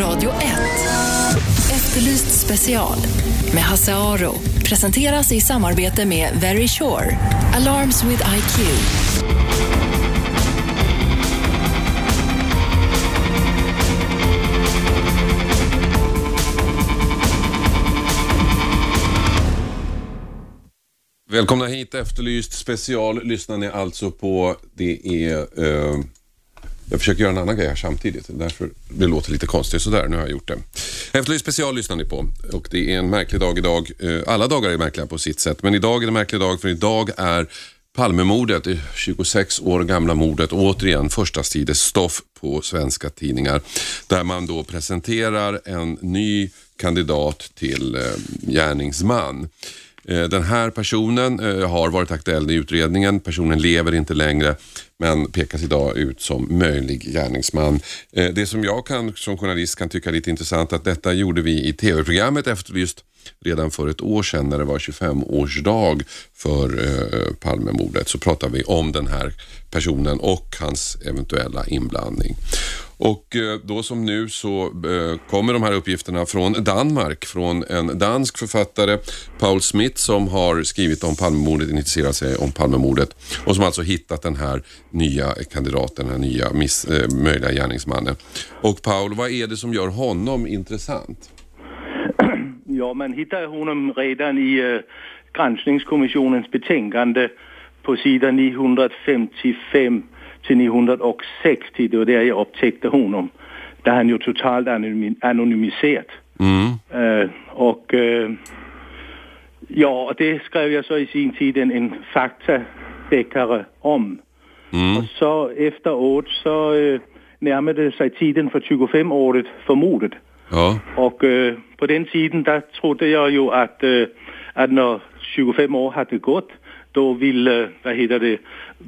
Radio 1. Efterlyst special med Hasse Aro. Presenteras i samarbete med Very Sure. Alarms with IQ. Välkomna hit, Efterlyst special lyssnar ni alltså på. Det är... Eh, jag försöker göra en annan grej här samtidigt, därför det låter lite konstigt. Sådär, nu har jag gjort det. Efterlyst special lyssnar ni på och det är en märklig dag idag. Eh, alla dagar är märkliga på sitt sätt, men idag är det en märklig dag för idag är Palmemordet, eh, det 26 år gamla mordet, återigen första stoff på svenska tidningar. Där man då presenterar en ny kandidat till eh, gärningsman. Eh, Den här personen eh, har varit aktuell i utredningen. Personen lever inte längre men pekas idag ut som möjlig gärningsman. Eh, det som jag kan, som journalist kan tycka är lite intressant att detta gjorde vi i tv-programmet Efterlyst redan för ett år sedan när det var 25-årsdag för eh, Palmemordet så pratade vi om den här personen och hans eventuella inblandning. Och eh, då som nu så eh, kommer de här uppgifterna från Danmark, från en dansk författare, Paul Smith, som har skrivit om Palmemordet, intresserat sig om Palmemordet och som alltså hittat den här nya kandidaten, den här nya miss, eh, möjliga gärningsmannen. Och Paul, vad är det som gör honom intressant? Ja, man hittar honom redan i granskningskommissionens betänkande på sidan 955 till 960. Det var där jag upptäckte honom. Där han ju totalt anonym, anonymiserat. Mm. Uh, och uh, ja, och det skrev jag så i sin tid en, en faktadeckare om. Mm. Och så efteråt så uh, närmade sig tiden för 25-året för mordet. Ja. Och på den tiden, där trodde jag ju att, att när 25 år hade gått, då ville, vad heter det,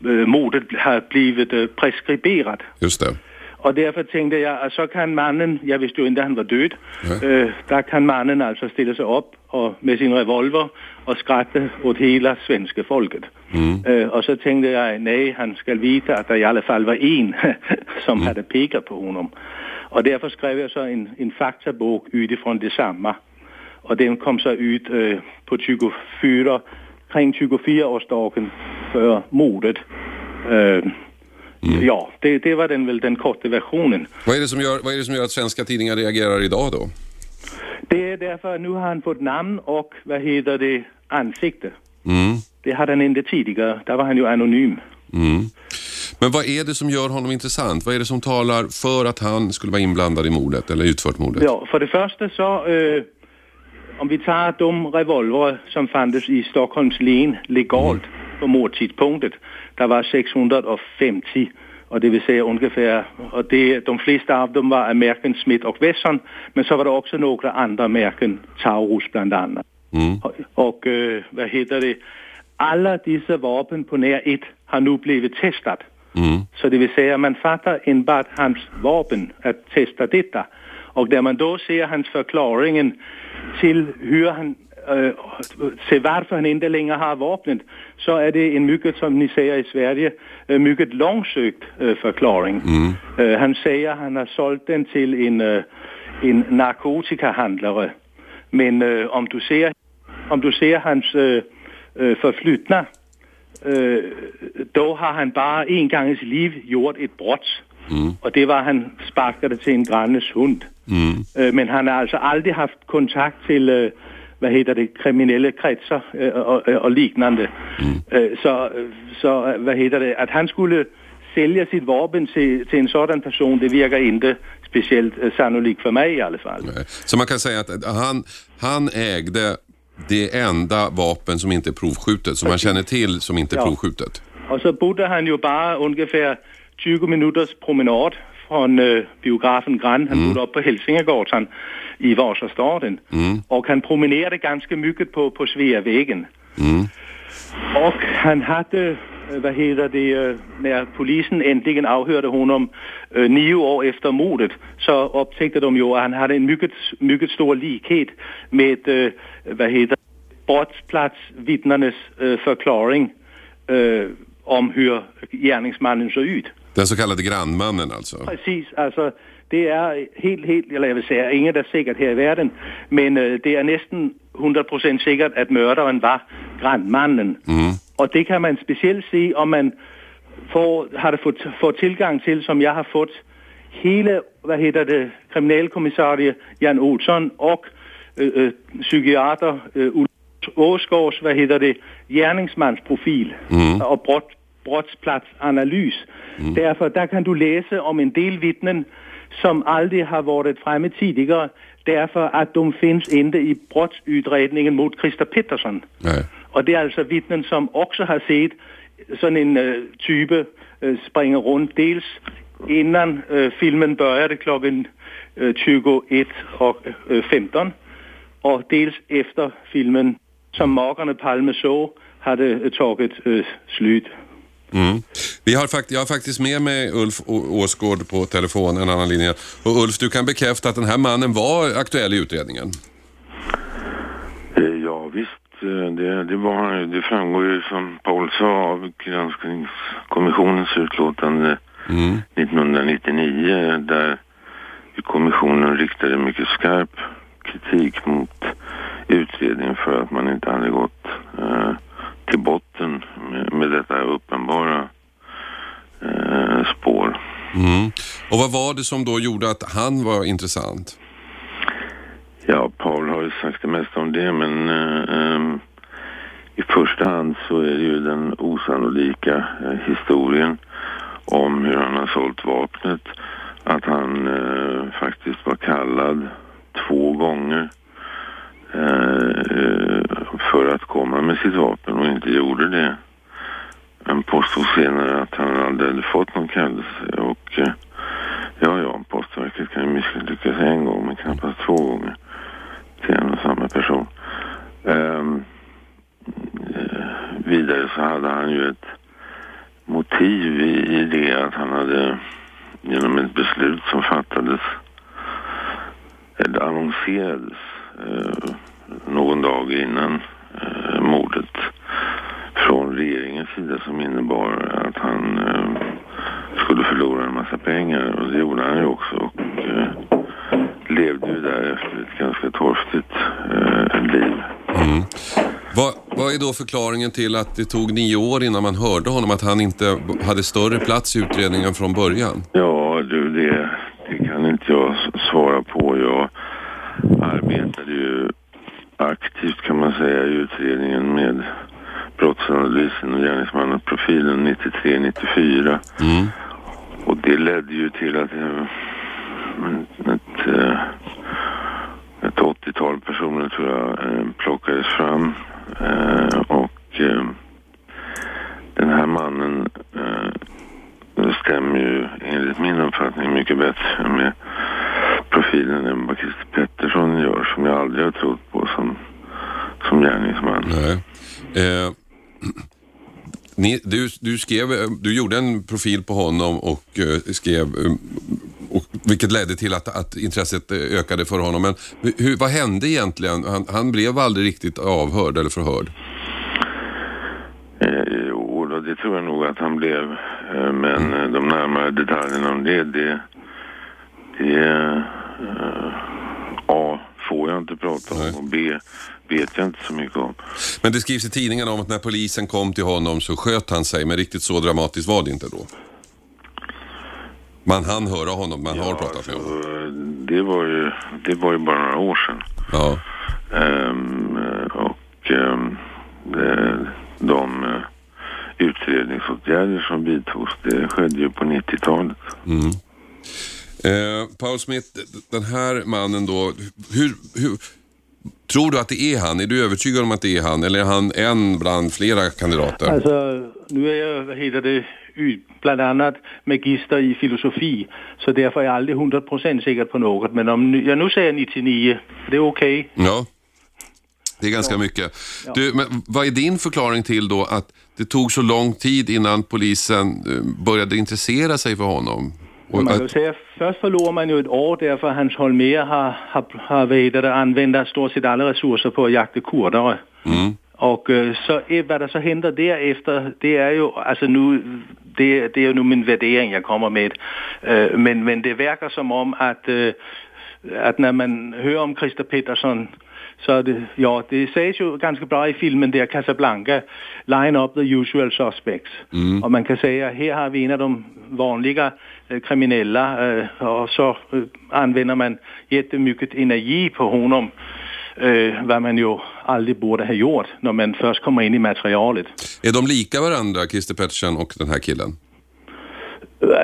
øh, mordet ha blivit øh, preskriberat. Just det. Och därför tänkte jag att så kan mannen, jag visste ju inte han var död, Ja. øh, där kan mannen alltså ställa sig upp och, med sin revolver och skratta åt hela svenska folket. Mm. Øh, och så tänkte jag, nej, han ska veta att det i alla fall var en som hade pekat på honom. Och därför skrev jag så en, en faktabok utifrån detsamma. Och den kom så ut øh, på 24, kring 24-årsdagen för mordet. Øh, Ja, det, det var den väl den korta versionen. Vad är, det som gör, vad är det som gör att svenska tidningar reagerar idag då? Det är därför att nu har han fått namn och vad heter det, ansikte. Mm. Det hade han inte tidigare, där var han ju anonym. Mm. Men vad är det som gör honom intressant? Vad är det som talar för att han skulle vara inblandad i mordet eller utfört mordet? Ja, för det första så, øh, om vi tar de revolver som fanns i Stockholms län legalt på mordtidpunktet, där var 650 och det vill säga ungefär, och det, de flesta av dem var American Smith och Wesson, men så var det också några andra märken, Taurus bland annat. Mm. Och, och øh, vad heter det, alla dessa vapen på när ett har nu blivit testat. Mm. Så det vill säga man fattar enbart hans vapen att testa detta. Och när man då ser hans förklaringen till hur han äh, till varför han inte längre har vapnet så är det en mycket, som ni säger i Sverige, äh, mycket långsökt äh, förklaring. Äh, han säger att han har sålt den till en, en narkotikahandlare. Men om du ser om du ser hans förflutna øh, då har han bare en gang i sit liv gjort et brott. Mm. Og det var, at han sparkede til en grannes hund. Mm. Øh, men han har altså aldrig haft kontakt til, øh, hvad hedder det, kriminelle kredser øh, og, og, og lignende. Øh, så, så, øh, hvad hedder det, at han skulle sælge sit vapen til, til en sådan person, det virker inte speciellt øh, sannolikt för mig i alla fall. Nej. Så man kan säga att han, han ägde det enda vapen som inte är provskjutet, som man känner till som inte är Ja. provskjutet. Og så bodde han jo bare ungefär 20 minutters promenad från øh, biografen Grand. Han bodde op på Helsingegatan i Vasastaden. Mm. Och han promenerade ganska mycket på, på Sveavägen. Mm. Och han hade, øh, vad heter det, øh, när polisen äntligen avhörde honom øh, nio år efter mordet så upptäckte de ju att han hade en mycket, mycket stor likhet med, øh, vad heter brottsplatsvittnenes øh, förklaring om hur gärningsmannen såg ut. Den så kallade grannmannen alltså. Precis, alltså det är helt, helt, eller jag vill säga, inget är säkert här i världen, men øh, det är nästan 100% säkert att mördaren var grannmannen. Och det kan man speciellt se om man får, har fått, får tillgång till, som jag har fått, hela, vad heter det, kriminalkommissarie Jan Olsson och øh, øh, psykiater Ulf Åsgaards, vad heter det, gärningsmansprofil och brott, brottsplatsanalys. Därför där kan du läsa om en del vittnen som aldrig har varit framme tidigare därför att de finns inte i brottsutredningen mot Christer Pettersson. Nej. Och det är alltså vittnen som också har sett sådan en øh, type øh, springa runt dels innan øh, filmen började klockan øh, 21 och øh, 15 och dels efter filmen som makarna Palme så hade tagit slut. Mm. Vi har fakt jag har faktiskt med mig Ulf Åsgård på telefon, en annan linje. Och Ulf, du kan bekräfta att den här mannen var aktuell i utredningen. Eh, Ja visst, eh, det, det, var, det framgår ju som Paul sa av granskningskommissionens utlåtande Mm. 1999 där kommissionen riktade mycket skarp kritik mot utredningen för att man inte hade gått eh, till botten med, med detta uppenbara eh, spår. Mm. Och vad var det som då gjorde att han var intressant? Ja, Paul har ju sagt det mesta om det, men eh, ehm, i första hand så är det ju den osannolika eh, historien om hur han har sålt vapnet. Att han eh, faktiskt var kallad två gånger eh, för att komma med sitt vapen och inte gjorde det. Han påstod senare att han aldrig hade fått någon kallelse och eh, ja, ja, postverket kan ju misslyckas en gång men knappast två gånger till en och samma person. Um, vidare så hade han ju ett motiv i, i det att han hade genom ett beslut som fattades eller annonserades eh, någon dag innan eh, mordet från regeringens sida som innebar att han eh, skulle förlora en massa pengar och det gjorde han ju också och eh, levde ju därefter ett ganska torftigt eh, liv. Vad, vad är då förklaringen till att det tog nio år innan man hörde honom att han inte hade större plats i utredningen från början? Ja, du, det, det kan inte jag svara på. Jag arbetade ju aktivt kan man säga i utredningen med brottsanalysen och gärningsmannaprofilen 93-94. Mm. Och det ledde ju till att eh, ett, eh, ett 80-tal personer tror jag eh, plockades fram. Och den här mannen stämmer ju enligt min uppfattning mycket bättre med profilen än vad Christer Pettersson gör som jag aldrig har trott som, som gärningsman. Nej. Eh, ni, du, du, skrev, du gjorde en profil på honom och eh, skrev, eh, och, vilket ledde till att, att intresset eh, ökade för honom. Men hur, vad hände egentligen? Han, han blev aldrig riktigt avhörd eller förhörd. Eh, jo, då, det tror jag nog att han blev. Eh, men eh, de närmare detaljerna om det, det, det eh, jag inte prata om Nej. och B, vet jag inte så mycket om. Men det skrivs i tidningen om att när polisen kom till honom så sköt han sig, men riktigt så dramatiskt var det inte då. Man hann höra honom, man har pratat med honom. Så, eh, det, var ju, det var ju bara några år sedan. Ja. Eh, och ehm, det, de eh, utredningsåtgärder som vidtogs, det skedde ju på 90-talet. Mm. Eh, Paul Smith, den här mannen då, hur, hur, tror du att det är han? Är du övertygad om att det är han? Eller är han en bland flera kandidater? Alltså, nu är jag, vad heter det, bland annat magister i filosofi, så därför är jag aldrig 100% säker på något. Men om jag nu säger 99, det är okej. Ja, det är ganska mycket. Du, men vad är din förklaring till då att det tog så lång tid innan polisen eh, började intressera sig för honom? Och Man kan ju säga, först förlorar man ju ett år därför att Hans Holmér har, har, har det, använder stort sett alla resurser på att jakta kurdare. mm, Och eh, så vad der så händer därefter, det är ju, alltså nu, det, det är nog min värdering jag kommer med. Uh, men, men det verkar som om att, uh, att när man hör om Christer Pettersson så det, ja, det sägs ju ganska bra i filmen där Casablanca, line up the usual suspects. Mm. Och man kan säga, här har vi en av de vanliga eh, kriminella eh, och så eh, använder man jättemycket energi på honom. Vad man ju aldrig borde ha gjort när man först kommer in i materialet. Är de lika varandra, Christer Pettersson och den här killen?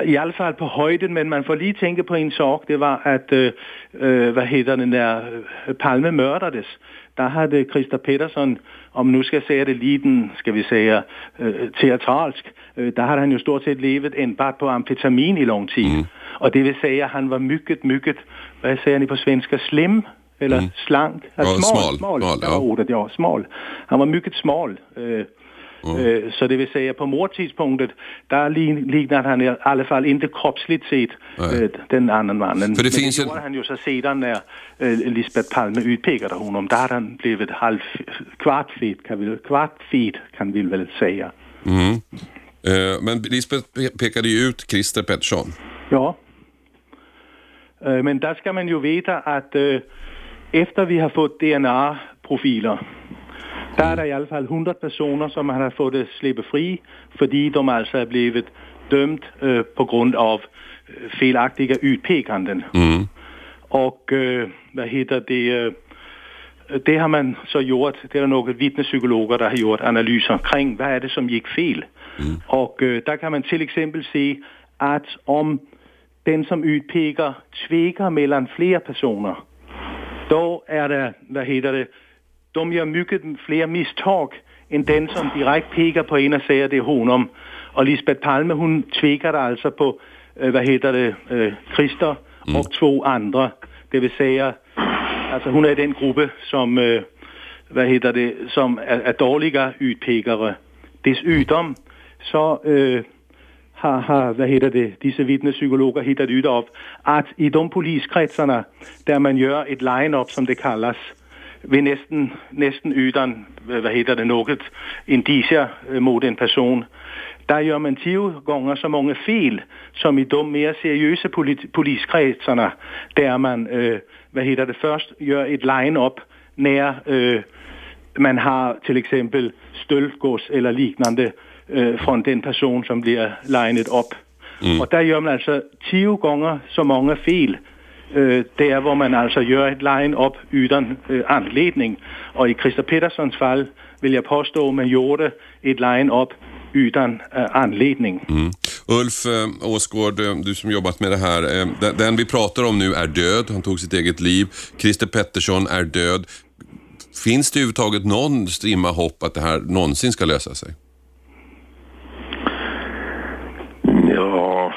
i alla fall på höjden, men man får lige tänka på en sak, det var att, äh, vad heter det, när Palme mördades, där hade Christer Pettersson, om nu ska säga det lite, ska vi säga, äh, teatralsk, där hade han ju stort sett levat enbart på amfetamin i lång tid. Mm. Och det vill säga, han var mycket, mycket, vad säger ni på svenska, slim? Eller mm. slank? Ja, smal, smal, smal, smal ja. ordet, ja, smal. Han var mycket smal. Äh, Mm. Så det vill säga på mordtidspunktet, där liknar han i alla fall inte kroppsligt sett Nej. den andra mannen. För det Men finns det gjorde han ju så sedan när Lisbeth Palme utpekade honom. Där hade han blivit halv, kvartfet, kan vi, kvartfet kan vi väl säga. Mm. Men Lisbeth pekade ju ut Christer Pettersson. Ja. Men där ska man ju veta att efter vi har fått DNA-profiler där är det i alla fall 100 personer som har fått släppa fri för de alltså är blivit dömt äh, på grund av felaktiga utpekanden. Mm. Och vad heter det, det har man så gjort, det är några vittnespsykologer där har gjort analyser kring vad är det som gick fel. Mm. Och där kan man till exempel se att om den som utpekar tvekar mellan fler personer, då är det, vad heter det, de gör mycket fler misstag än den som direkt pekar på en och säger det är honom. Och Lisbeth Palme hon tvekade alltså på, äh, vad heter det, äh, Christer mm. och två andra. Det vill säga, alltså hon är den grupp som, äh, vad heter det, som är, är dåliga utpekare. Dessutom så äh, har, har, vad heter det, disse vittnespsykologer hittat ut av att i de poliskretsarna där man gör ett line-up som det kallas, vid nästan, nästan utan, vad heter det, något indicier øh, mot en person. Där gör man tio gånger så många fel som i de mer seriösa poliskretsarna där man, øh, äh, vad heter det, först gör ett line-up när äh, man har till exempel stöldgods eller liknande äh, från den person som blir lined upp. Mm. Och där gör man alltså tio gånger så många fel øh, där var man alltså gör ett line-up utan øh, anledning. Och i Christer Petterssons fall vill jag påstå man gjorde ett line-up utan äh, anledning. Mm. Ulf äh, Åsgård, äh, du som jobbat med det här. Äh, den vi pratar om nu är död. Han tog sitt eget liv. Christer Pettersson är död. Finns det överhuvudtaget någon strimma hopp att det här någonsin ska lösa sig? Ja,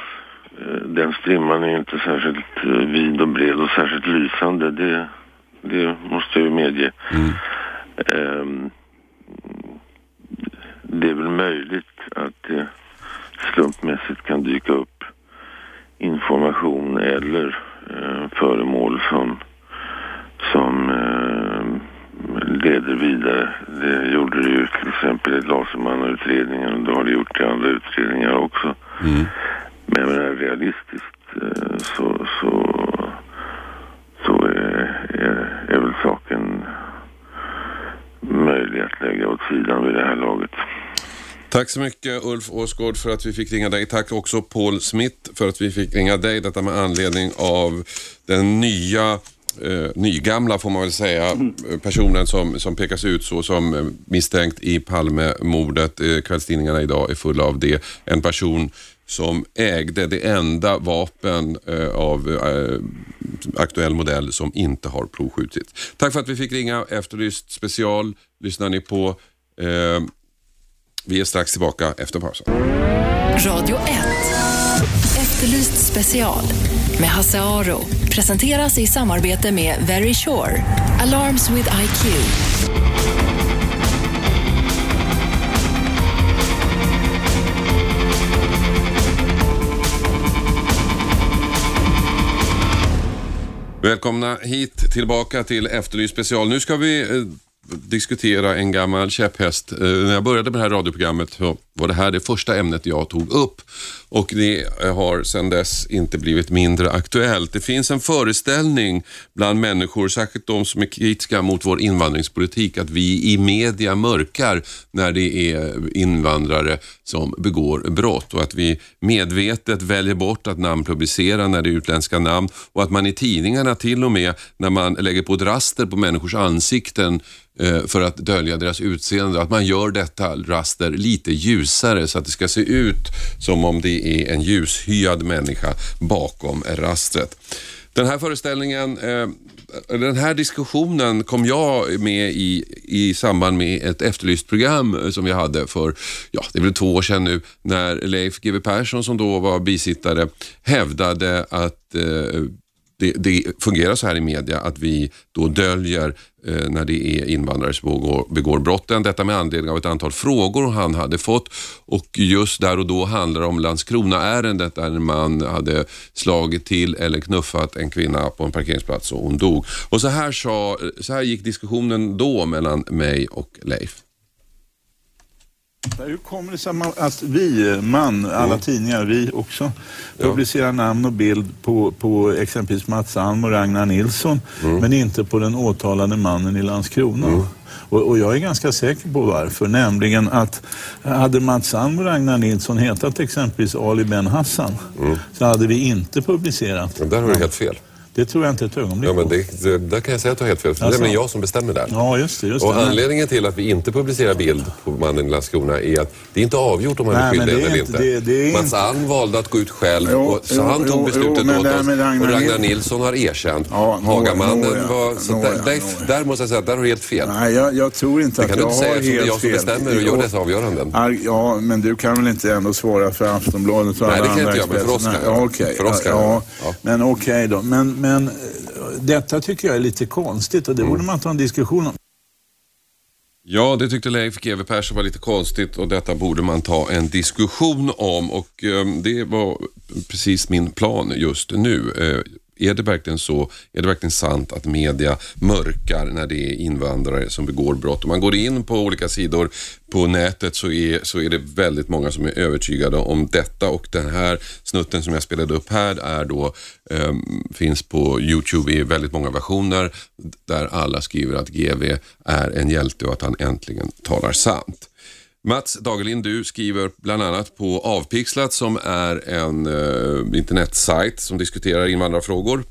den strimman är inte särskilt eh, vid och bred och särskilt lysande. Det, det måste jag ju medge. Mm. Um, det är väl möjligt att det slumpmässigt kan dyka upp information eller uh, föremål som, som uh, leder vidare. Det gjorde det ju till exempel i Lasermannautredningen och det har det gjort i andra utredningar också. Mm. Men jag menar, realistiskt eh, så, så, så är, är, är väl saken möjlig att lägga åt sidan vid det här laget. Tack så mycket Ulf Åsgård för att vi fick ringa dig. Tack också Paul Smith för att vi fick ringa dig. Detta med anledning av den nya eh, nygamla får man väl säga, mm. personen som, som pekas ut så som eh, misstänkt i Palmemordet. Eh, kvällstidningarna idag är fulla av det. En person som ägde det enda vapen eh, av eh, aktuell modell som inte har provskjutits. Tack för att vi fick ringa Efterlyst special. Lyssnar ni på. Eh, vi är strax tillbaka efter pausen. Radio 1. Efterlyst special med Hasse Aro presenteras i samarbete med Very Sure. Alarms with IQ. Välkomna hit tillbaka till Efterlyst special. Nu ska vi eh, diskutera en gammal käpphäst. Eh, när jag började med det här radioprogrammet så var det här det första ämnet jag tog upp och det har sedan dess inte blivit mindre aktuellt. Det finns en föreställning bland människor, särskilt de som är kritiska mot vår invandringspolitik, att vi i media mörkar när det är invandrare som begår brott och att vi medvetet väljer bort att namnpublicera när det är utländska namn och att man i tidningarna till och med när man lägger på draster på människors ansikten Eh, för att dölja deras utseende. Att man gör detta raster lite ljusare så att det ska se ut som om det är en ljushyad människa bakom rastret. Den här föreställningen, eh, den här diskussionen kom jag med i, i samband med ett efterlyst program eh, som vi hade för, ja det är väl två år sedan nu, när Leif GW Persson som då var bisittare hävdade att eh, det, det, fungerar så här i media att vi då döljer eh, när det är invandrare som begår, begår brotten. Detta med anledning av ett antal frågor han hade fått och just där och då handlar det om Landskrona-ärendet där en man hade slagit till eller knuffat en kvinna på en parkeringsplats och hon dog. Och så här, sa, så här gick diskussionen då mellan mig och Leif. Hur kommer det sig att vi, man, alla mm. tidningar, vi också, publicerar namn och bild på, på exempelvis Mats Alm och Ragnar Nilsson, mm. men inte på den åtalade mannen i Landskrona? Mm. Och, och, jag är ganska säker på varför, nämligen att hade Mats Alm och Ragnar Nilsson hetat exempelvis Ali Ben Hassan mm. så hade vi inte publicerat. Men där har du helt fel. Det tror jag inte ett ögonblick ja, men det, det, Där kan jag säga att du har helt fel. För alltså. Det är nämligen jag som bestämmer där. Ja, just det. Just och anledningen till att vi inte publicerar bild på mannen i Landskrona är att det är inte avgjort om han är skyldig eller inte. Det, det Mats Alm valde att gå ut själv, jo, och, så jo, han tog beslutet jo, åt oss. Ragnar och Ragnar Nilsson har erkänt. Ja, Hagamannen no, var... Så no, där, där, där, måste jag säga att där har du helt fel. Nej, jag, jag tror inte att jag har helt fel. Det kan du inte säga eftersom det är jag som bestämmer och gör dessa avgöranden. Ja, men du kan väl inte ändå svara för Aftonbladet och alla andra Nej, det kan inte jag, men för oss kan jag. För oss kan jag. Men okej då. Men detta tycker jag är lite konstigt och det borde man ta en diskussion om. Ja, det tyckte Leif GW Persson var lite konstigt och detta borde man ta en diskussion om och eh, det var precis min plan just nu. Eh, är det verkligen så? Är det verkligen sant att media mörkar när det är invandrare som begår brott? Om man går in på olika sidor på nätet så är, så är det väldigt många som är övertygade om detta och den här snutten som jag spelade upp här är då, eh, finns på Youtube i väldigt många versioner där alla skriver att GV är en hjälte och att han äntligen talar sant. Mats Dagerlind, du skriver bland annat på Avpixlat som är en eh, internetsajt som diskuterar invandrarfrågor.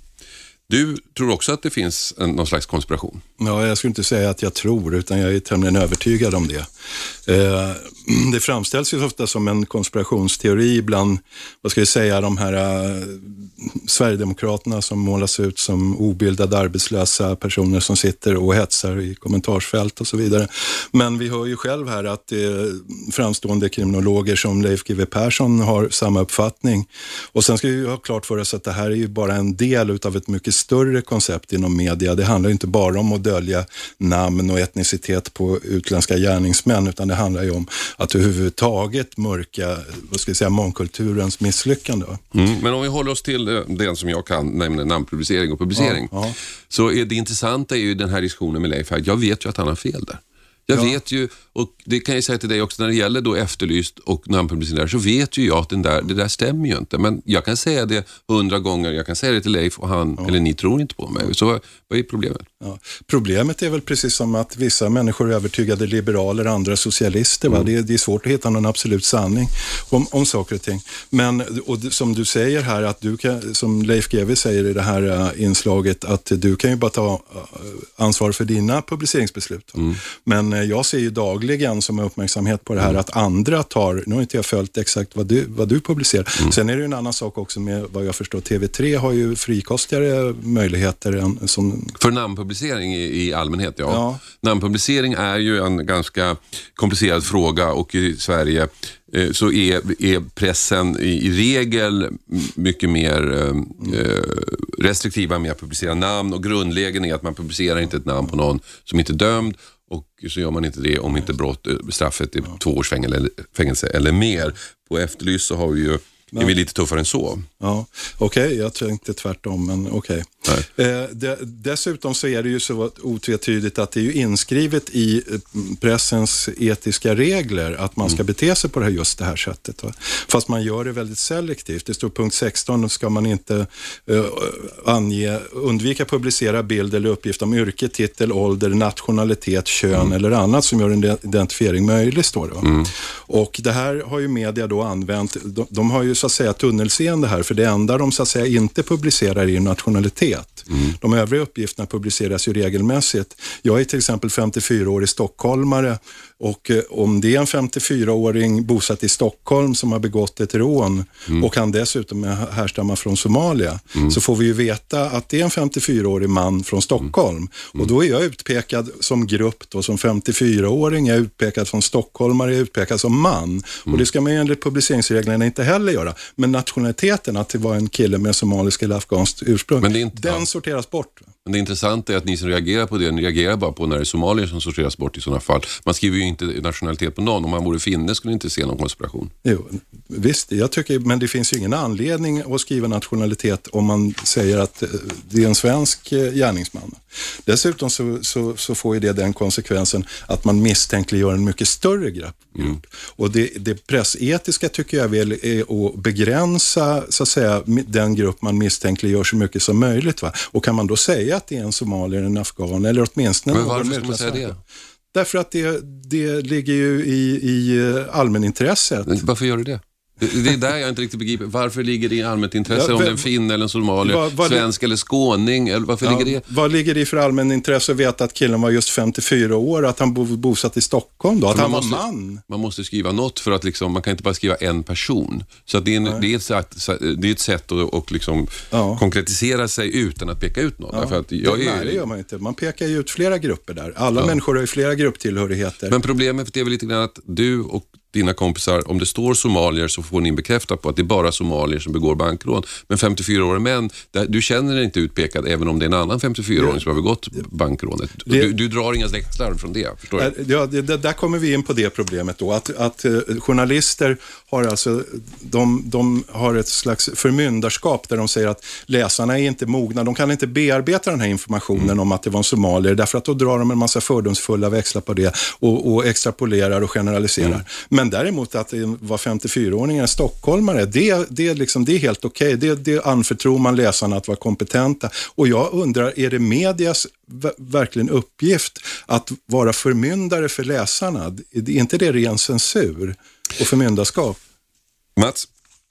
Du tror också att det finns en, någon slags konspiration? Ja, jag skulle inte säga att jag tror, utan jag är tämligen övertygad om det. Eh, det framställs ju ofta som en konspirationsteori bland, vad ska jag säga, de här eh, Sverigedemokraterna som målas ut som obildade arbetslösa personer som sitter och hetsar i kommentarsfält och så vidare. Men vi hör ju själv här att eh, framstående kriminologer som Leif GW Persson har samma uppfattning. Och sen ska vi ha klart för oss att det här är ju bara en del utav ett mycket större koncept inom media. Det handlar inte bara om att dölja namn och etnicitet på utländska gärningsmän, utan det handlar ju om att överhuvudtaget mörka, vad ska jag säga, mångkulturens misslyckande. Mm, men om vi håller oss till eh, den som jag kan, nämligen namnpublicering och publicering, ja, ja. så är det intressanta är ju den här diskussionen med Leif här. Jag vet ju att han har fel där. Jag ja. vet ju, och det kan jag säga till dig också, när det gäller då Efterlyst och namnpublicering så vet ju jag att den där, det där stämmer ju inte. Men jag kan säga det hundra gånger, jag kan säga det till Leif och han, ja. eller ni tror inte på mig. Så vad är problemet? Ja. Problemet är väl precis som att vissa människor är övertygade liberaler, andra socialister. Mm. Det, är, det, är svårt att hitta någon absolut sanning om, om saker och ting. Men och som du säger här, att du kan, som Leif GW säger i det här uh, inslaget, att du kan ju bara ta uh, ansvar för dina publiceringsbeslut. Mm. Men uh, jag ser ju dagligen som uppmärksamhet på det här mm. att andra tar, nu har inte jag följt exakt vad du, vad du publicerar. Mm. Sen är det ju en annan sak också med vad jag förstår, TV3 har ju frikostigare möjligheter än som... För namnpublicering i, i allmänhet, ja. ja. Namnpublicering är ju en ganska komplicerad fråga och i Sverige eh, så är, är pressen i, i, regel mycket mer eh, eh, restriktiva med att publicera namn och grundlägen är att man publicerar inte ett namn på någon som inte är dömd och så gör man inte det om inte brott, eh, straffet är två års fängelse, fängelse eller mer. På Efterlyst så har vi ju, är vi lite tuffare än så. Ja, Okej, okay, jag tänkte tvärtom, men okej. Okay. Eh, det, dessutom så är det ju så otvetydigt att det är ju inskrivet i eh, pressens etiska regler att man ska Mm. bete sig på det här, just det här sättet. Va? Fast man gör det väldigt selektivt. Det står punkt 16, ska man inte eh, ange, undvika publicera bild eller uppgift om yrke, titel, ålder, nationalitet, kön Mm. eller annat som gör en identifiering möjlig, står det. Va? Och det här har ju media då använt, de, de har ju så att säga tunnelseende här, för det enda de så att säga inte publicerar är nationalitet. De övriga uppgifterna publiceras ju regelmässigt. Jag är till exempel 54-årig stockholmare och eh, om det är en 54-åring bosatt i Stockholm som har begått ett rån och han dessutom är härstammar från Somalia, så får vi ju veta att det är en 54-årig man från Stockholm. Och då är jag utpekad som grupp då, som 54-åring, jag är utpekad som stockholmare, jag är utpekad som man. Och det ska man ju enligt publiceringsreglerna inte heller göra. Men nationaliteten, att det var en kille med somaliskt eller afghanskt ursprung, Men det är inte- den ja. sorteras bort. Men det intressanta är att ni som reagerar på det, ni reagerar bara på när det är somalier som sorteras bort i sådana fall. Man skriver ju inte nationalitet på någon. Om man vore finne skulle inte se någon konspiration. Jo, visst, jag tycker, men det finns ju ingen anledning att skriva nationalitet om man säger att eh, det är en svensk eh, gärningsman. Dessutom så, så, så får ju det den konsekvensen att man misstänkliggör en mycket större grupp. Och det, det pressetiska tycker jag väl är att begränsa så att säga, den grupp man misstänkliggör så mycket som möjligt. Va? Och kan man då säga att det är en somalier, en afghan eller åtminstone Men varför ska man säga det? Därför att det, det ligger ju i, i eh, allmänintresset. Varför gör du det? Det det är där jag inte riktigt begriper. Varför ligger det i allmänt intresse Ja, om det är en vem- finn eller en somalier, Vad- vad- svensk eller skåning? Eller varför ligger det? Vad ligger det i för allmänintresse att veta att killen var just 54 år, att han bo, bosatt i Stockholm då, att han man var måste- man? Man måste skriva något för att liksom, man kan inte bara skriva en person. Så det, är en, det, är ett sätt, det är ett sätt att och liksom Ja. konkretisera sig utan att peka ut någon. Att jag det, är, nej, det gör man inte. Man pekar ju ut flera grupper där. Alla människor har ju flera grupptillhörigheter. Men problemet är väl lite grann att du och dina kompisar, om det står somalier så får ni bekräfta på att det är bara somalier som begår bankrån. Men 54-åriga män, du känner dig inte utpekad även om det är en annan 54-åring som har begått bankrånet. Du, du drar inga växlar från det, förstår? Äh, Ja, det, där kommer vi in på det problemet då, att, att eh, journalister har alltså, de, de har ett slags förmyndarskap där de säger att läsarna är inte mogna, de kan inte bearbeta den här informationen om att det var en somalier, därför att då drar de en massa fördomsfulla växlar på det och, och extrapolerar och generaliserar. Men däremot att det var 54-åringar, stockholmare, det, det, är liksom, det är helt okej, det, det anförtror man läsarna att vara kompetenta. Och jag undrar, är det medias verkligen uppgift att vara förmyndare för läsarna? Är inte det ren censur och förmyndarskap? Mats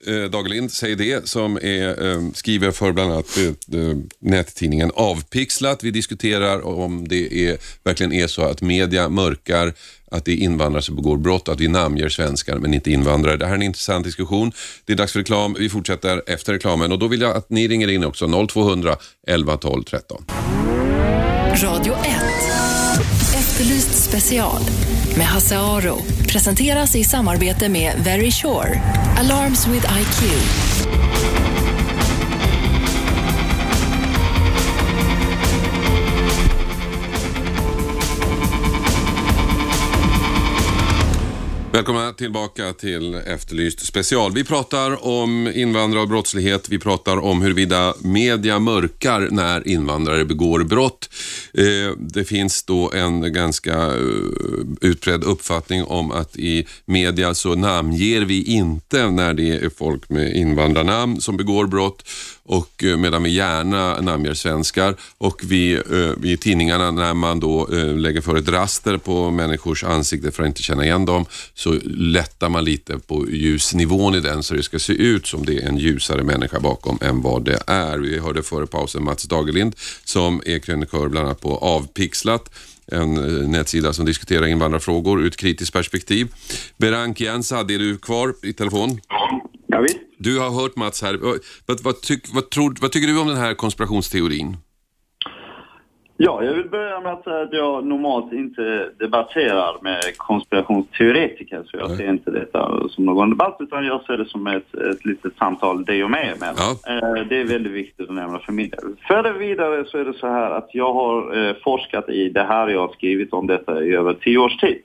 eh, Dagelind säger det som är, eh, skriver för bland annat eh, eh, nättidningen Avpixlat. Vi diskuterar om det är, verkligen är så att media mörkar att det är invandrare som begår brott, att vi namnger svenskar men inte invandrare. Det här är en intressant diskussion. Det är dags för reklam. Vi fortsätter efter reklamen och då vill jag att ni ringer in också. 0200 11 12 13. Radio 1. Efterlyst special med Hasse Aro. Presenteras i samarbete med Very Sure. Alarms with IQ. Välkomna tillbaka till Efterlyst special. Vi pratar om invandrare och brottslighet. Vi pratar om huruvida media mörkar när invandrare begår brott. Eh, det finns då en ganska eh, utbredd uppfattning om att i media så namnger vi inte när det är folk med invandrarnamn som begår brott och eh, medan vi gärna namnger svenskar och vi, eh, i tidningarna när man då eh, lägger för ett raster på människors ansikte för att inte känna igen dem så lättar man lite på ljusnivån i den så det ska se ut som det är en ljusare människa bakom än vad det är. Vi hörde före pausen Mats Dagerlind som är krönikör bland annat på Avpixlat en eh, nätsida som diskuterar invandrarfrågor ur ett kritiskt perspektiv. Berank Jens, är du kvar i telefon? Ja, visst. Du har hört Mats här. Vad, vad, tyck, vad, tror, vad tycker du om den här konspirationsteorin? Ja, jag vill börja med att säga att jag normalt inte debatterar med konspirationsteoretiker, så jag Nej. ser inte detta som någon debatt, utan jag ser det som ett, ett litet samtal dig och mig emellan. Ja. Eh, Det är väldigt viktigt att nämna för min del. För det vidare så är det så här att jag har eh, forskat i det här, jag har skrivit om detta i över tio års tid.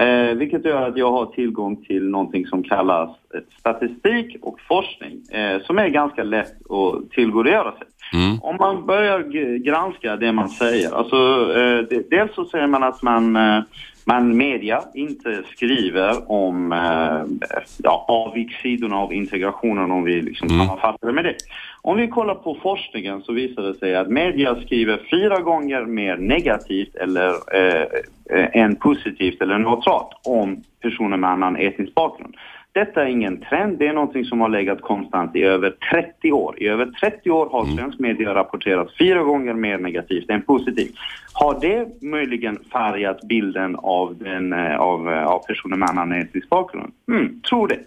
Eh, vilket gör att jag har tillgång till någonting som kallas statistik och forskning eh, som är ganska lätt att tillgodogöra sig. Mm. Om man börjar granska det man säger, alltså eh, dels så säger man att man, eh, man media inte skriver om eh, ja, avigsidorna av integrationen om vi liksom Mm. sammanfattar det med det. Om vi kollar på forskningen så visar det sig att media skriver fyra gånger mer negativt eller eh, eh, än positivt eller neutralt om personer med annan etnisk bakgrund. Detta är ingen trend, det är någonting som har legat konstant i över 30 år. I över 30 år har svensk media rapporterat fyra gånger mer negativt än positivt. Har det möjligen färgat bilden av, den, eh, av, eh, av personer med annan etnisk bakgrund? Mm, tror det.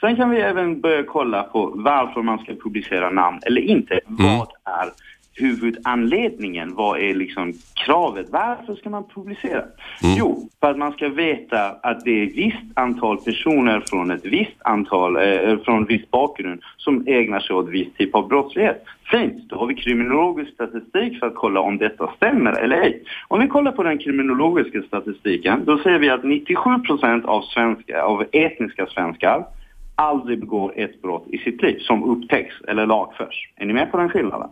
Sen kan vi även börja kolla på varför man ska publicera namn eller inte. Vad är huvudanledningen? Vad är liksom kravet? Varför ska man publicera? Jo, för att man ska veta att det är ett visst antal personer från ett visst antal, eh, från viss bakgrund som ägnar sig åt viss typ av brottslighet. Fint, då har vi kriminologisk statistik för att kolla om detta stämmer eller ej. Om vi kollar på den kriminologiska statistiken, då ser vi att 97 procent av, svenska, av etniska svenskar aldrig begår ett brott i sitt liv som upptäcks eller lagförs. Är ni med på den skillnaden?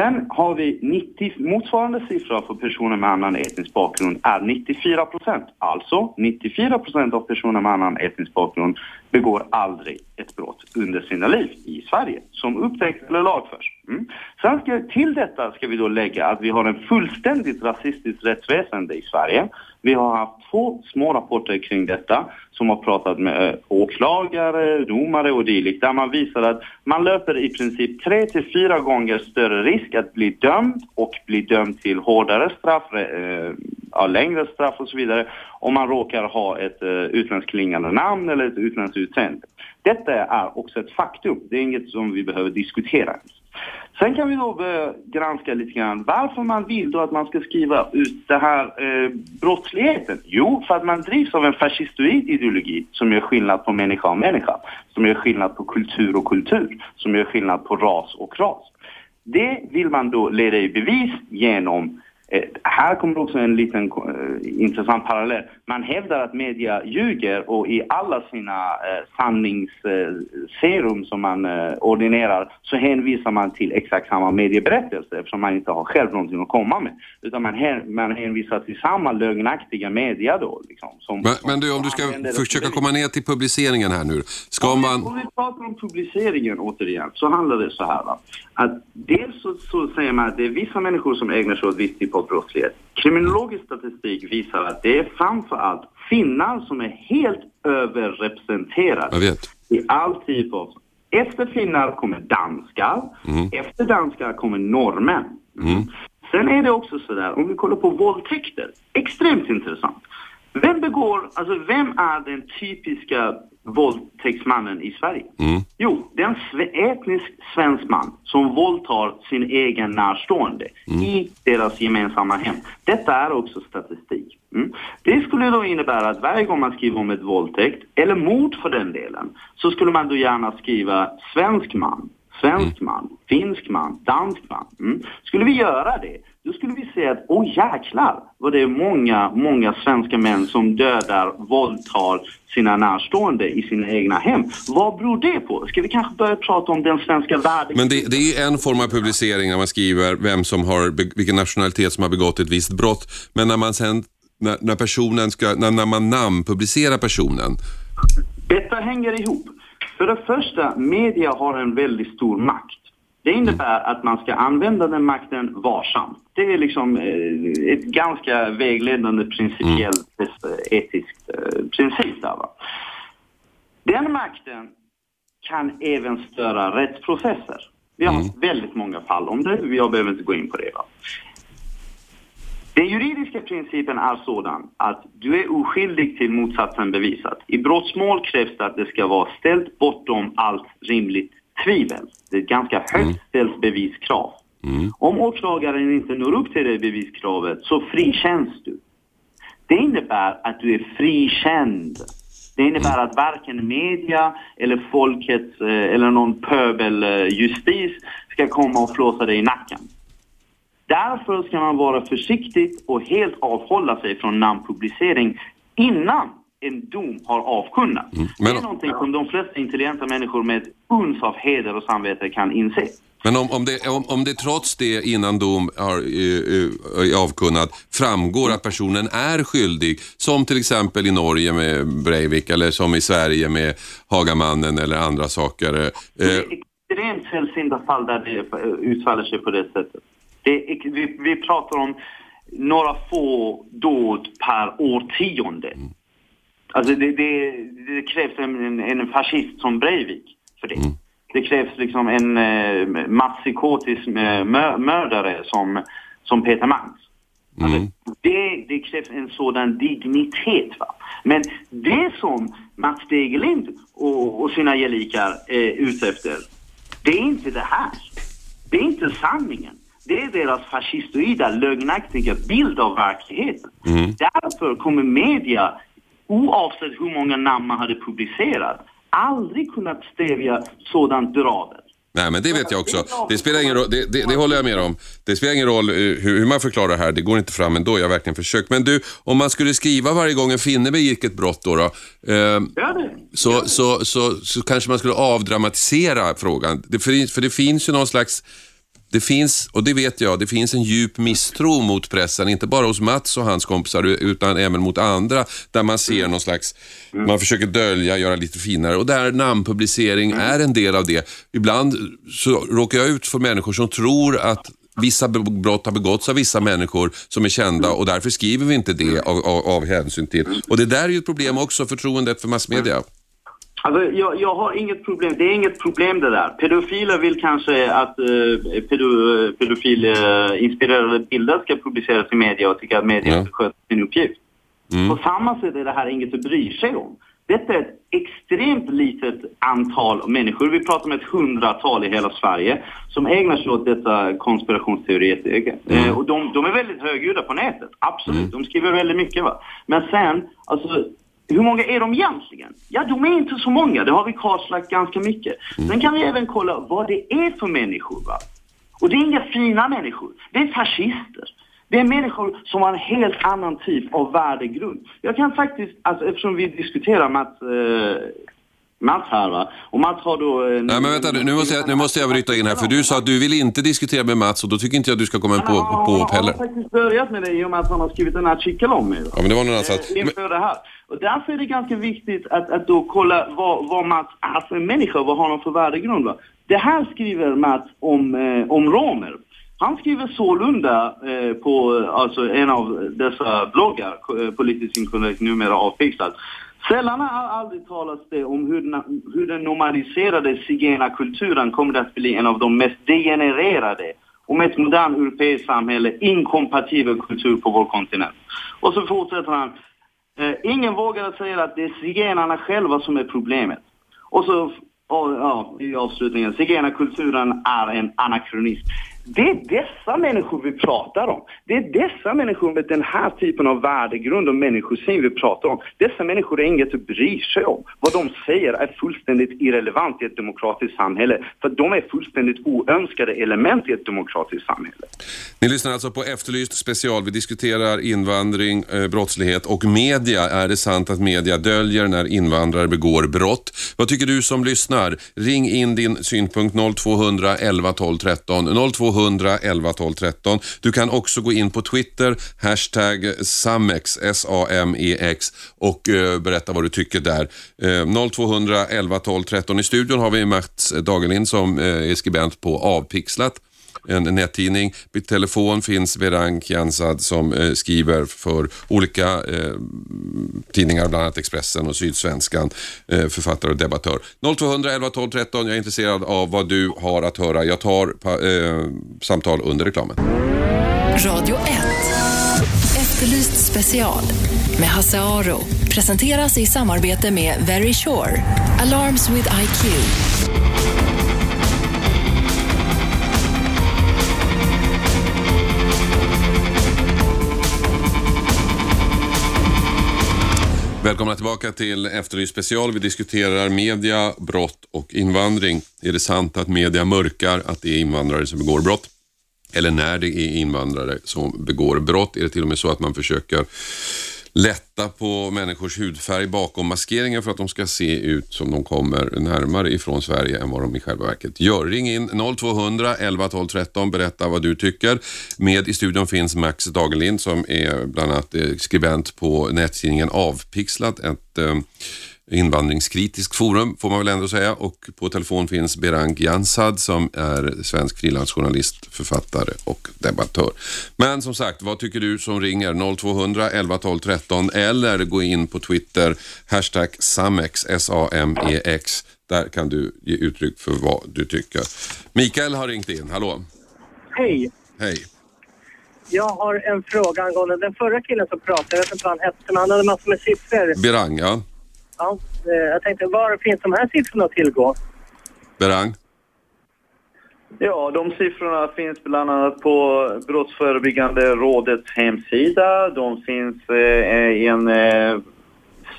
Sen har vi 90, motsvarande siffra för personer med annan etnisk bakgrund är 94 procent. Alltså 94 procent av personer med annan etnisk bakgrund begår aldrig ett brott under sina liv i Sverige som upptäcks eller lagförs. Mm. Sen ska, till detta ska vi då lägga att vi har en fullständigt rasistiskt rättsväsende i Sverige. Vi har haft två små rapporter kring detta som har pratat med eh, åklagare, domare och dylikt där man visar att man löper i princip tre till fyra gånger större risk att bli dömd och bli dömd till hårdare straff, eh, längre straff och så vidare om man råkar ha ett eh, utländskt klingande namn eller ett utländskt utseende. Detta är också ett faktum. Det är inget som vi behöver diskutera. Sen kan vi då börja granska lite grann varför man vill då att man ska skriva ut den här eh, brottsligheten. Jo, för att man drivs av en fascistoid ideologi som gör skillnad på människa och människa, som gör skillnad på kultur och kultur, som gör skillnad på ras och ras. Det vill man då leda i bevis genom här kommer också en liten eh, intressant parallell. Man hävdar att media ljuger och i alla sina eh, sanningsserum som man eh, ordinerar så hänvisar man till exakt samma medieberättelse eftersom man inte har själv någonting att komma med. Utan man, man hänvisar till samma lögnaktiga media då. Liksom, som, Men, men du, om du ska försöka som komma ner till publiceringen här nu. Ska om, man... vi, om vi pratar om publiceringen återigen så handlar det så här va? att dels så, så säger man att det är vissa människor som ägnar sig åt viss typ av brottslighet. Kriminologisk statistik visar att det är framför allt finnar som är helt överrepresenterade Jag vet. i all typ av... Efter finnar kommer danskar, efter danskar kommer norrmän. Sen är det också sådär, om vi kollar på våldtäkter, extremt intressant. Vem begår, alltså vem är den typiska våldtäktsmannen i Sverige? Jo, det är en etnisk svensk man som våldtar sin egen närstående i deras gemensamma hem. Detta är också statistik. Mm. Det skulle då innebära att varje gång man skriver om ett våldtäkt, eller mord för den delen, så skulle man då gärna skriva svensk man, svensk man, finsk man, dansk man. Mm. Skulle vi göra det, då skulle vi se att, åh jäklar, vad det är många, många svenska män som dödar, våldtar sina närstående i sina egna hem. Vad beror det på? Ska vi kanske börja prata om den svenska världen? Men det, det är en form av publicering när man skriver vem som har, vilken nationalitet som har begått ett visst brott. Men när man sen, när, när personen ska, när, när man namnpublicerar personen. Detta hänger ihop. För det första, media har en väldigt stor makt. Det innebär att man ska använda den makten varsamt. Det är liksom eh, ett ganska vägledande principiellt eh, etiskt eh, princip där va. Den makten kan även störa rättsprocesser. Vi har haft väldigt många fall om det, jag behöver inte gå in på det. Va? Den juridiska principen är sådan att du är oskyldig till motsatsen bevisat. I brottsmål krävs det att det ska vara ställt bortom allt rimligt tvivel. Det är ett ganska högt ställt beviskrav. Om åklagaren inte når upp till det beviskravet så frikänns du. Det innebär att du är frikänd. Det innebär att varken media eller folkets eh, eller någon pöbeljustis ska komma och flåsa dig i nacken. Därför ska man vara försiktig och helt avhålla sig från namnpublicering innan en dom har avkunnats. Mm. men- Det är någonting som de flesta intelligenta människor med ett uns av heder och samvete kan inse. Men om, om, det, om, om det trots det innan dom har, eh, är avkunnad framgår att personen är skyldig, som till exempel i Norge med Breivik eller som i Sverige med Hagamannen eller andra saker. eh, Det är extremt sällsynta fall där det utfaller sig på det sättet. Är, vi, vi pratar om några få dåd per årtionde. Alltså det, det, det krävs en, en, fascist som Breivik för det. Det krävs liksom en eh, masspsykotisk eh, mö, mördare som, som Peter Mangs. Alltså, det, det krävs en sådan dignitet. Va? Men det som Mats Degerlind och, och sina gelikar är ute efter, det är inte det här. Det är inte sanningen. Det är deras fascistoida, lögnaktiga bild av verkligheten. Därför kommer media, oavsett hur många namn man hade publicerat, aldrig kunnat stävja sådant dravel. Nej, men det vet jag också. Det spelar ingen roll, det, det, det håller jag med om. Det spelar ingen roll eh, hur, hur man förklarar det här, det går inte fram ändå. Jag har verkligen försökt. Men du, om man skulle skriva varje gång en finne begick ett brott då, då eh, så, så, så, så kanske man skulle avdramatisera frågan. Det, för, för det finns ju någon slags det finns, och det vet jag, det finns en djup misstro mot pressen, inte bara hos Mats och hans kompisar utan även mot andra, där man ser någon slags, man försöker dölja, göra lite finare och där namnpublicering är en del av det. Ibland så råkar jag ut för människor som tror att vissa brott har begåtts av vissa människor som är kända och därför skriver vi inte det av, av, av hänsyn till. Och det där är ju ett problem också, förtroendet för massmedia. Alltså, jag, jag har inget problem. Det är inget problem det där. Pedofiler vill kanske att eh, pedo, pedofilinspirerade bilder ska publiceras i media och tycker att media Ja. ska sköta sin uppgift. På samma sätt är det här inget att bry sig om. Detta är ett extremt litet antal människor, vi pratar om ett hundratal i hela Sverige, som ägnar sig åt dessa konspirationsteoretiker. Eh, och de, de är väldigt högljudda på nätet, absolut. De skriver väldigt mycket va. Men sen, alltså hur många är de egentligen? Ja, de är inte så många. Det har vi kartlagt ganska mycket. Sen kan vi även kolla vad det är för människor. Va? Och det är inga fina människor. Det är fascister. Det är människor som har en helt annan typ av värdegrund. Jag kan faktiskt, alltså eftersom vi diskuterar Mats, eh, Mats här va. Och Mats har då... Eh, Nej men vänta nu, måste, jag, nu måste jag bryta in här för du sa att du vill inte diskutera med Mats och då tycker inte jag att du ska komma på, Han har- på, han på har heller. faktiskt börjat med det i och med att han har skrivit en artikel om mig. va. Ja men det var någon annanstans. Eh, inför det här. Och därför är det ganska viktigt att, att då kolla vad, vad Mats är för människa, vad har han för värdegrund. Va? Det här skriver Mats om, eh, om romer. Han skriver sålunda eh, på alltså, en av dessa bloggar, eh, politiskt inkorrekt numera avpixlad. Sällan har aldrig talats det om hur, hur den normaliserade zigenarkulturen kommer att bli en av de mest degenererade och med ett modernt europeiskt samhälle inkompatibel kultur på vår kontinent. Och så fortsätter han. Eh, ingen vågar säga att det är zigenarna själva som är problemet. Och så, och, ja, i avslutningen, zigenarkulturen är en anakronism. Det är dessa människor vi pratar om. Det är dessa människor med den här typen av värdegrund och människosyn vi pratar om. Dessa människor är inget att bry sig om. Vad de säger är fullständigt irrelevant i ett demokratiskt samhälle. För de är fullständigt oönskade element i ett demokratiskt samhälle. Ni lyssnar alltså på Efterlyst special. Vi diskuterar invandring, eh, brottslighet och media. Är det sant att media döljer när invandrare begår brott? Vad tycker du som lyssnar? Ring in din synpunkt 0200 11 12 13. 0200 11 12 13. Du kan också gå in på Twitter, hashtag Samex, S-A-M-E-X och eh, berätta vad du tycker där. Eh, 0200 11 12 13. I studion har vi Mats Dagelin som eh, är skribent på Avpixlat en nättidning. På telefon finns Verank Jansad som eh, skriver för olika eh, tidningar, bland annat Expressen och Sydsvenskan, eh, författare och debattör. 0200 11 12 13. Jag är intresserad av vad du har att höra. Jag tar pa, eh, samtal under reklamen. Radio 1. Efterlyst special med Hasse Aro. Presenteras i samarbete med Very Sure. Alarms with IQ. Välkomna tillbaka till Efterlyst special. Vi diskuterar media, brott och invandring. Är det sant att media mörkar att det är invandrare som begår brott? Eller när det är invandrare som begår brott? Är det till och med så att man försöker lätta på människors hudfärg bakom maskeringen för att de ska se ut som de kommer närmare ifrån Sverige än vad de i själva verket gör. Ring in 0200 11 12 13, berätta vad du tycker. Med i studion finns Max Dagerlind som är bland annat eh, skribent på nättidningen Avpixlat, ett eh, invandringskritiskt forum får man väl ändå säga och på telefon finns Berang Jansad som är svensk frilansjournalist, författare och debattör. Men som sagt, vad tycker du som ringer 0200 11 12 13 eller gå in på Twitter, hashtag Samex, S-A-M-E-X. Där kan du ge uttryck för vad du tycker. Mikael har ringt in, hallå? Hej. Hej. Jag har en fråga angående den förra killen som pratade. Jag vet inte vad han hette, men han hade massor med siffror. Berang, ja. Ja, eh, jag tänkte, var finns de här siffrorna att tillgå? Berang? Ja, de siffrorna finns bland annat på Brottsförebyggande rådets hemsida. De finns eh, i en eh,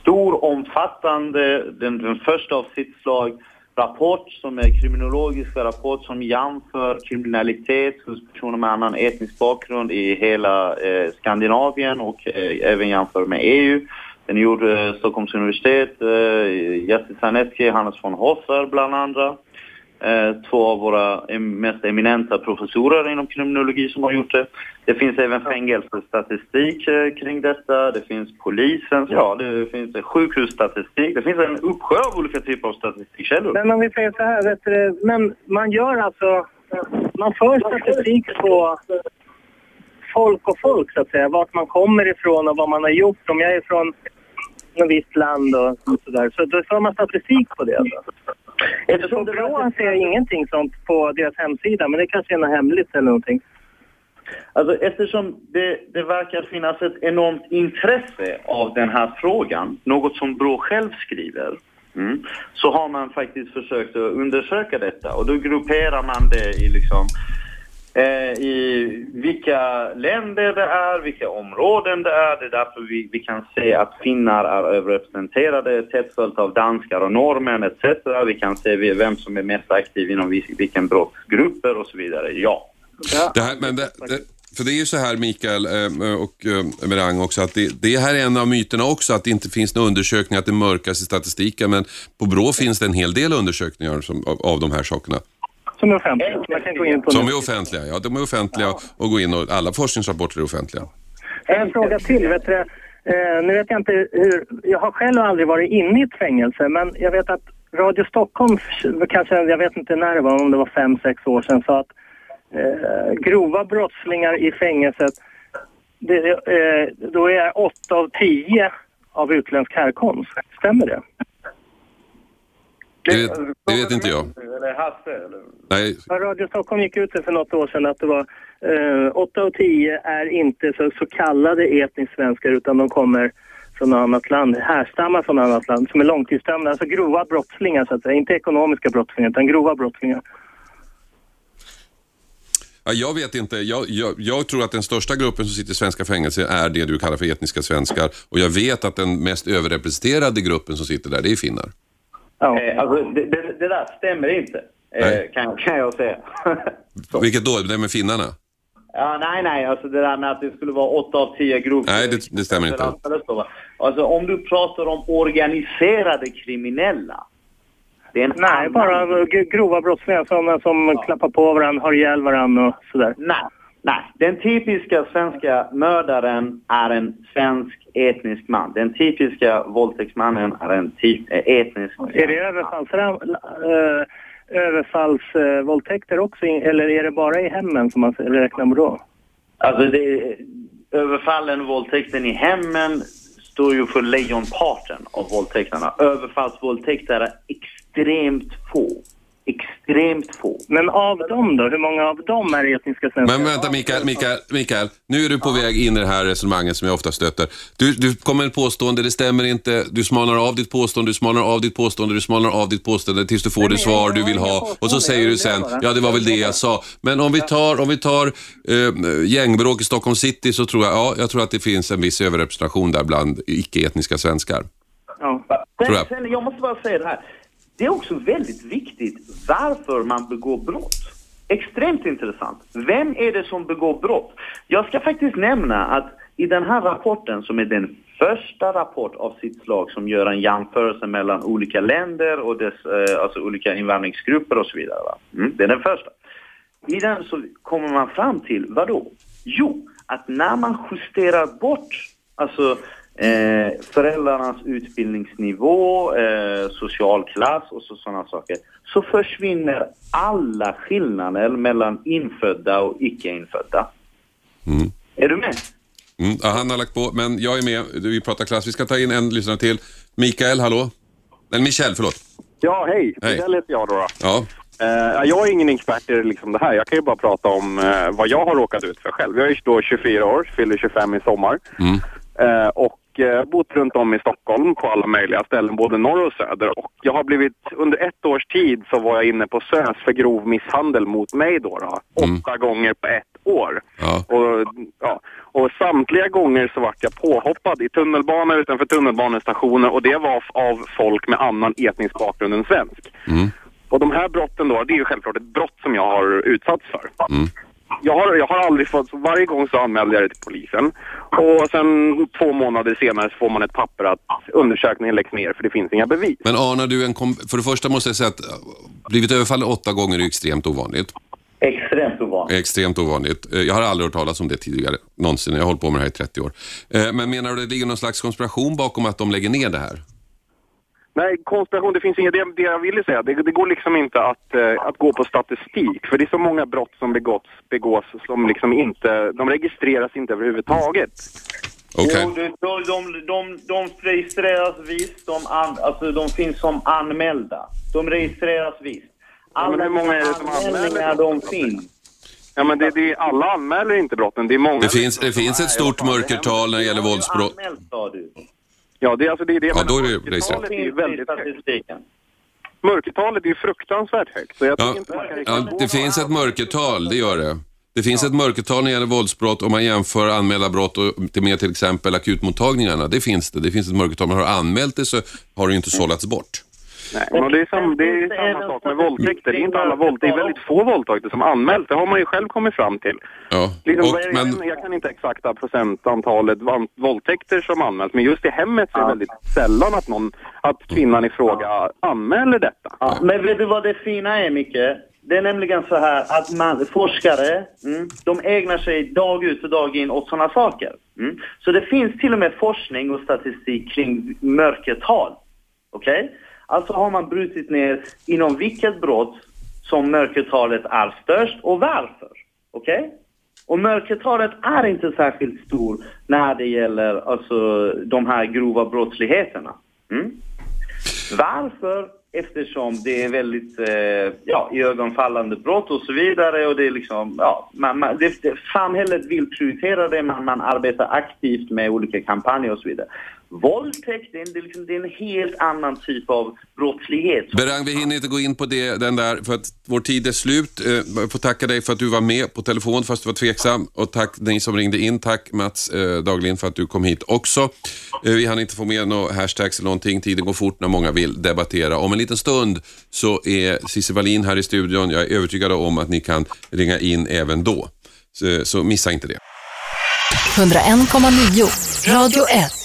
stor, omfattande, den, den första av sitt slag, rapport som är kriminologisk rapport som jämför kriminalitet hos personer med annan etnisk bakgrund i hela eh, Skandinavien och eh, även jämför med EU. Den gjorde eh, Stockholms universitet, eh, Jesse Sarnecki, Hannes von Hoffer bland andra. Eh, två av våra mest eminenta professorer inom kriminologi som har gjort det. Det finns även fängelsestatistik eh, kring detta, det finns polisens, ja det finns sjukhusstatistik, det finns en uppsjö av olika typer av statistikkällor. Men om vi säger så här, vet du, men man gör alltså, man för statistik på folk och folk så att säga, vart man kommer ifrån och vad man har gjort. Om jag är från något visst land och sådär, så då för man statistik på det alltså. Eftersom BRÅ ser jag ingenting sånt på deras hemsida, men det kanske är något hemligt eller någonting. Alltså eftersom det, det verkar finnas ett enormt intresse av den här frågan, något som Brå själv skriver, mm, så har man faktiskt försökt att undersöka detta och då grupperar man det i liksom i vilka länder det är, vilka områden det är. Det är därför vi, vi kan se att finnar är överrepresenterade, tätt följt av danskar och norrmän etc. Vi kan se vem som är mest aktiv inom vilken brottsgrupper och så vidare. Ja. Det här, men det, det, för det är ju så här Mikael eh, och eh, Merang också att det, det här är en av myterna också att det inte finns några undersökningar att det mörkas i statistiken men på BRÅ finns det en hel del undersökningar som, av, av de här sakerna. Som är offentliga. Man kan gå in på Som är offentliga, ja de är offentliga och gå in och alla forskningsrapporter är offentliga. En fråga till. Vet du, eh, nu vet jag inte hur... Jag har själv aldrig varit inne i ett fängelse, men jag vet att Radio Stockholm, kanske, jag vet inte när det var, om det var fem, sex år sedan, sa att eh, grova brottslingar i fängelset, det, eh, då är åtta av tio av utländsk härkomst. Stämmer det? Det vet, det vet inte jag. Eller Hasse, eller? Nej, Radio Stockholm gick ut för något år sedan att det var eh, 8 av 10 är inte så, så kallade etnisk svenskar utan de kommer från något annat land, härstammar från något annat land, som är långtidsdömda, alltså grova brottslingar så att säga, inte ekonomiska brottslingar utan grova brottslingar. Ja, jag vet inte. Jag, jag, jag tror att den största gruppen som sitter i svenska fängelser är det du kallar för etniska svenskar. Och jag vet att den mest överrepresenterade gruppen som sitter där, det är finnar. Ja. Eh, alltså, det, det, det där stämmer inte, eh, kan, kan jag säga. Vilket då? Det med finnarna? Ja, nej, nej, alltså det där med att det skulle vara åtta av tio grov... Nej, det- det stämmer inte. Alltså om du pratar om organiserade kriminella. Det är en Nej, annan- bara grova brottslingar, sådana som klappar på varandra, har ihjäl varandra och sådär. Nej, nej. Den typiska svenska mördaren är en svensk etnisk man. Den typiska våldtäktsmannen är en typ, eh, etnisk Är det överfallsram, äh, överfallsvåldtäkter också, eller är det bara i hemmen som man räknar med då? Alltså det, överfallen våldtäkten i hemmen står ju för lejonparten av våldtäkterna. Överfallsvåldtäkter är extremt få. Extremt få. Men av dem då? Hur många av dem är etniska svenskar? Men vänta Mikael, Mikael, Mikael. Nu är du på väg in i det här resonemanget som jag ofta stöter. Du, du kommer med ett påstående, det stämmer inte. Du smalnar av ditt påstående, du smalnar av ditt påstående, du smalnar av ditt påstående tills du får det men svar du vill ha. Och så säger du sen, ja det var väl det jag sa. Men om vi tar, om vi tar eh, gängbråk i Stockholm city så tror jag, ja, jag tror att det finns en viss överrepresentation där bland icke-etniska svenskar. Ja. Tror Sen, jag. sen, jag måste bara säga det här. Det är också väldigt viktigt varför man begår brott. Extremt intressant. Vem är det som begår brott? Jag ska faktiskt nämna att i den här rapporten som är den första rapport av sitt slag som gör en jämförelse mellan olika länder och dess, eh, alltså olika invandringsgrupper och så vidare. Va? Mm, det är den första. I den så kommer man fram till, vad då? Jo, att när man justerar bort alltså eh, föräldrarnas utbildningsnivå, eh, social klass och så, sådana saker, så försvinner alla skillnader mellan infödda och icke-infödda. Mm. Är du med? Mm, ja, han har lagt på, men jag är med. Vi pratar klass. Vi ska ta in en lyssnare till. Mikael, hallå? Eller Michel, förlåt. Ja, hej. Hej. Mikael heter jag då. då. Ja. Eh, jag är ingen expert i liksom det här. Jag kan ju bara prata om eh, vad jag har råkat ut för själv. Jag är då 24 år, fyller 25 i sommar. Mm. Eh, och eh, bott runt om i Stockholm på alla möjliga ställen, både norr och söder. Och jag har blivit, under ett års tid så var jag inne på SÖS för grov misshandel mot mig då. då åtta gånger på ett år. Ja. Och, ja, och samtliga gånger så vart jag påhoppad i tunnelbanor utanför tunnelbanestationer och det var av folk med annan etnisk bakgrund än svensk. Mm. Och de här brotten då, det är ju självklart ett brott som jag har utsatts för. Mm. Jag har, jag har aldrig fått, varje gång så anmälde jag det till polisen. Och sen två månader senare så får man ett papper att undersökningen läggs ner för det finns inga bevis. Men anar du en... Kom... För det första måste jag säga att äh, blivit överfallen åtta gånger är extremt ovanligt. Extremt ovanligt. Extremt ovanligt. Eh, Jag har aldrig hört talas om det tidigare, någonsin. Jag har hållit på med det här i 30 år. Eh, Men menar du att det ligger någon slags konspiration bakom att de lägger ner det här? Nej, konspiration, det finns inget, det, det jag ville säga, det, det går liksom inte att, eh, att gå på statistik. För det är så många brott som begåtts, begås som liksom inte, de registreras inte överhuvudtaget. Okej. Jo, de, de, de, de registreras visst, de, an, alltså, de finns som anmälda. De registreras visst. Ja, Alla hur många är det som anmälningar de finns. Ja, men det, det, alla anmäler inte brotten, det är många... Det finns, det finns ett stort mörkertal när det gäller våldsbrott. Anmält, sa du. Ja, det, är alltså, det är det Ja, då är det. Mörkertalet är ju väldigt högt. Mörkertalet är ju fruktansvärt högt. Så jag Ja, inte man kan ja, det finns ett mörkertal, det gör det. Det finns ett mörkertal när det gäller våldsbrott om man jämför anmälda brott och till med till exempel akutmottagningarna. Det finns det. Det finns ett mörkertal. Men har du anmält det så har det ju inte sållats bort. Nej, men det är, sam, det är samma sak med våldtäkter. Det är inte alla våld, det är väldigt få våldtäkter som anmäls. Det har man ju själv kommit fram till. Ja. Liksom, Och, är- men, jag, jag kan inte exakta procentantalet våldtäkter som anmäls, men just i hemmet så är det väldigt sällan att, någon, att kvinnan i fråga anmäler detta. Ja, men vet du vad det fina är, Micke? Det är nämligen så här att man, forskare, mm, de ägnar sig dag ut och dag in åt sådana saker. Mm. Så det finns till och med forskning och statistik kring mörkertal. Okej? Alltså har man brutit ner inom vilket brott som mörkertalet är störst och varför. Okej? Och mörkertalet är inte särskilt stor när det gäller alltså, de här grova brottsligheterna. Mm? Varför? Eftersom det är väldigt eh, ja, iögonfallande brott och så vidare och det är liksom, ja, man, man, det, det, samhället vill prioritera det, man, man arbetar aktivt med olika kampanjer och så vidare. Våldtäkt, det är, en- det är liksom, det är en helt annan typ av brottslighet. Berang, vi hinner inte gå in på det, den där, för att vår tid är slut. Eh, Jag får tacka dig för att du var med på telefon fast du var tveksam. Och tack ni som ringde in. Tack Mats eh, Daglin för att du kom hit också. Eh, vi hann inte få med några hashtags eller någonting. Tiden går fort när många vill debattera. Om en liten stund så är Cissi Wallin här i studion. Jag är övertygad om att ni kan ringa in även då. Så, så missa inte det. 101,9 Radio 1.